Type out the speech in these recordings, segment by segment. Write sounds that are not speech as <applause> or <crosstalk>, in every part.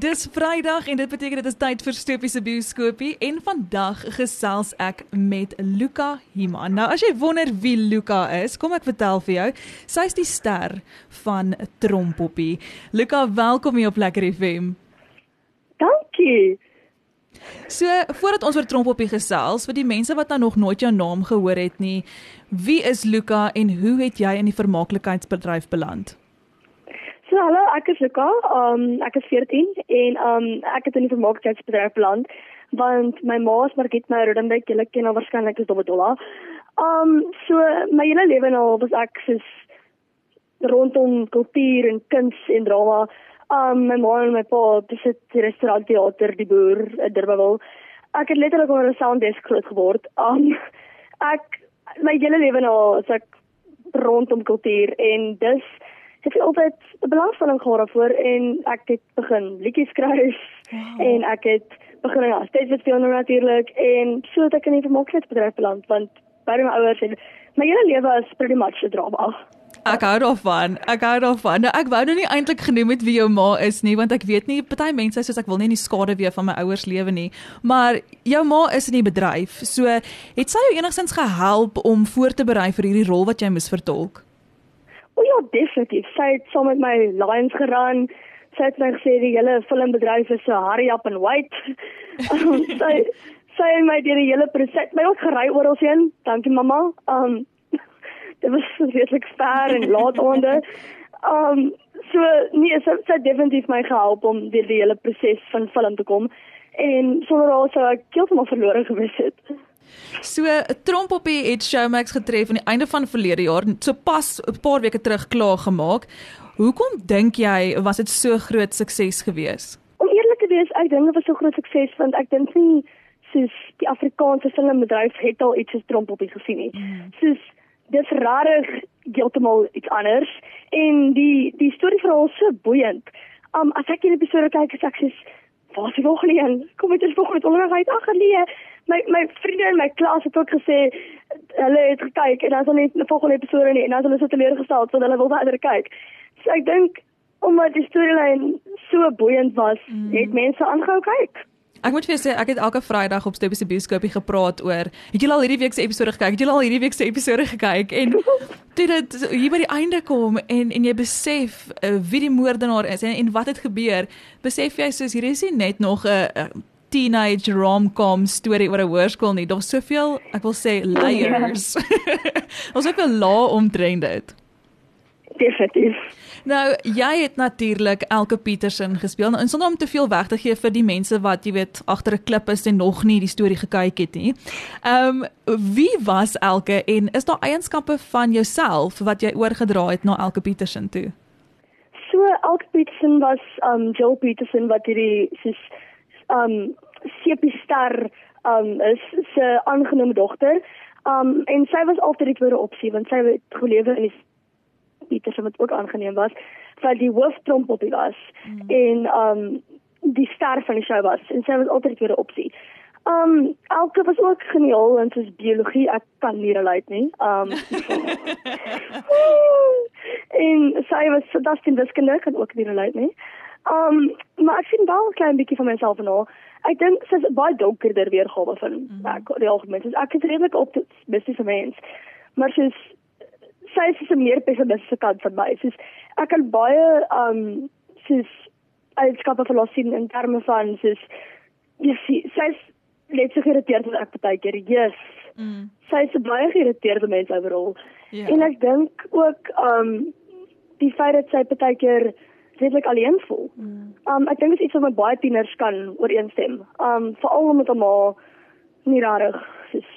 Dis Vrydag en dit beteken dit is tyd vir Stopies se bioskoopie en vandag gesels ek met Luka Himan. Nou as jy wonder wie Luka is, kom ek vertel vir jou. Sy is die ster van Trompoppie. Luka, welkom hier op Lekker FM. Dankie. So, voordat ons oor Trompoppie gesels, vir die mense wat nou nog nooit jou naam gehoor het nie, wie is Luka en hoe het jy in die vermaaklikheidsbedryf beland? So hallo, ek is Luka. Um ek is 14 en um ek het in die vermaaklikheidsbedryf beland want my ma is Margit my Rodenbeek, julle ken waarskynlik as Dobbetola. Um so my hele lewe nou was ek soos rondom kultuur en kuns en drama. Um my ma en my pa besit die restaurant teater die boer in Durbanville. Ek het letterlik oor 'n sounddesk groot geword. Um <laughs> ek my hele lewe nou as ek rondom kultuur en dis het ek altyd 'n belangstelling gehad daarvoor en ek het begin liedjies skryf wow. en ek het begin ja, steeds met film natuurlik en so het ek in die vermaaklikheidsbedryf beland want by my ouers en my hele lewe is pretty much 'n drama. Ek hou daarvan. Ek hou daarvan. Nou ek wou nou nie eintlik genoem het wie jou ma is nie want ek weet nie party mense soos ek wil nie in die skade wees van my ouers lewe nie. Maar jou ma is in die bedryf. So het sy jou enigstens gehelp om voor te berei vir hierdie rol wat jy moes vertolk? O ja, definitief. Sy het saam met my Lions geran. Sy het my gesê die hele filmbedryf is so hurry up and wait. um, <laughs> sy sy het my deur die hele proses my ook gery oral heen. Dankie mamma. Um <laughs> dit was regtig ver en laat onder. Um so nee, sy, sy het definitief my gehelp om deur die hele proses van film te kom. En sonder haar sou ek heeltemal verlore gewees het. So Trompoppie het Showmax getref aan die einde van verlede jaar, so pas 'n paar weke terug klaar gemaak. Hoekom dink jy was dit so groot sukses gewees? Om eerlik te wees, ek dink dit was so groot sukses want ek dink nie soos die Afrikaanse filmbedryf het al iets soos Trompoppie gesien nie. Mm. Soos dis rarig heeltemal iets anders en die die storie verhaal so boeiend. Um as ek hierdie episode kyk, ek sê Waar is die volgende een? Kom dit is volgende onderwys. Ag nee, my my vriende in my klas het ook gesê hulle het gekyk en dan is net 'n volgende episode nie en dan is hulle so teleurgestel want hulle wil verder kyk. So ek dink omdat die storielyn so boeiend was, mm. het mense aangehou kyk. Ek moet vir julle sê ek het elke Vrydag op Stepie se bioskoopie gepraat oor. Het julle al hierdie week se episode gekyk? Het julle al hierdie week se episode gekyk? En <laughs> toe dit hier by die einde kom en en jy besef uh, wie die moordenaar is en, en wat het gebeur, besef jy soos hier is nie net nog 'n uh, teenage rom-com storie oor 'n hoërskool nie. Daar's soveel, ek wil sê layers. <laughs> Ons het 'n law omtrent dit. Definitief. Nou, jy het natuurlik Elke Petersen gespeel. Nou, sonder om te veel weg te gee vir die mense wat jy weet agter 'n klip is en nog nie die storie gekyk het nie. Ehm, um, wie was Elke en is daar eienskappe van jouself wat jy oorgedra het na Elke Petersen toe? So Elke Petersen was um Joel Petersen wat hierdie soos um Sepie Ster um is se aangenome dogter. Um en sy was altyd die tweede opsie want sy het gelewe in die Petersen wat ook aangeneem was, wat die hooftrompoppie was mm. en um die ster van die show was en sy was altyd die tweede opsie. Um Elke was ook geniaal in soos biologie, ek kan nie relate nie. Um <laughs> <laughs> en sy was fantasties wiskunde, kan ook nie relate nie. Um maar ek sien wel 'n klein bietjie van myself en haar. Ek dink sy's baie donkerder weergawe van mm -hmm. ek die algemeen. Sy's ek is redelik optimisties vir mens. Maar sy's sy is 'n meer pessimistiese kant van my. Sy's ek kan baie um sy's eienskappe verlos sien in terme van sy's jy sien sy's net so geïrriteerd as ek baie keer. Yes. Mm. Sy's 'n baie geïrriteerde mens overal. Yeah. Ja. En ek dink ook um die feit dat sy baie keer redelik alleen voel. Mm. Um ek dink dit is iets wat met baie tieners kan ooreenstem. Um veral omdat hulle nie rarig is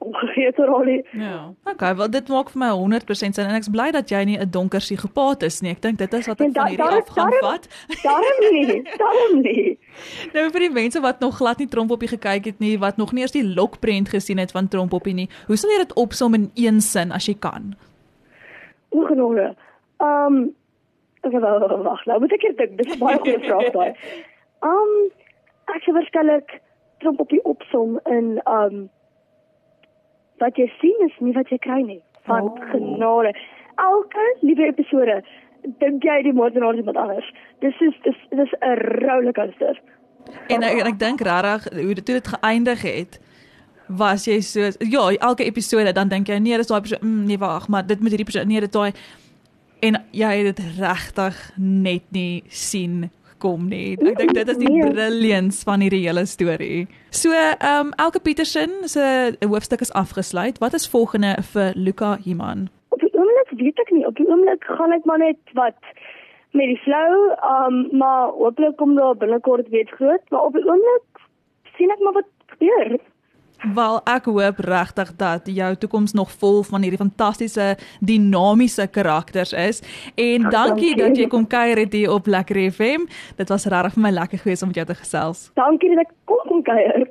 ongeveer te rol nie. Ja. Okay, wel dit maak vir my 100% sin en ek's bly dat jy nie 'n donker psigopaat is nie. Ek dink dit is wat ek da, van hierdie afgaan vat. Daarom nie, daarom nie. <laughs> Nou vir die mense wat nog glad nie Trompoppie gekyk het nie, wat nog nie eens die lokprent gesien het van Trompoppie nie. Hoe sal jy dit opsom in een sin as jy kan? Ongenome. Um <laughs> wag, nou moet ek net dink, dis 'n baie goeie vraag daai. Um ek sê waarskynlik tromp op die opsom in um wat jy sien is nie wat jy kry nie van oh. genade. Elke liewe episode dink jy die moordenaar is iemand anders. Dis is dis dis 'n rollercoaster. En ek, en ek dink regtig hoe dit toe dit geëindig het was jy so ja, elke episode dan dink jy nee, dis daai persoon mm, nee wag, maar dit moet hierdie persoon nee, dit daai en jy het dit regtig net nie sien kom nie. Ek dink dit is die Nee. brilliance van hierdie hele storie. So, ehm um, Elke Petersen se hoofstuk is afgesluit. Wat is volgende vir Luka Himan? Op die oomblik weet ek nie. Op die oomblik gaan ek maar net wat met die flow, um maar hopelik kom daar binnekort weer iets groot, maar op die oomblik sien ek maar wat gebeur. Wel, ek hoop regtig dat jou toekoms nog vol van hierdie fantastiese dinamiese karakters is. En dankie, dankie. dat jy kom kuier het hier op Lekker FM. Dit was regtig vir my lekker geweest om met jou te gesels. Dankie dat ek kom kom kuier.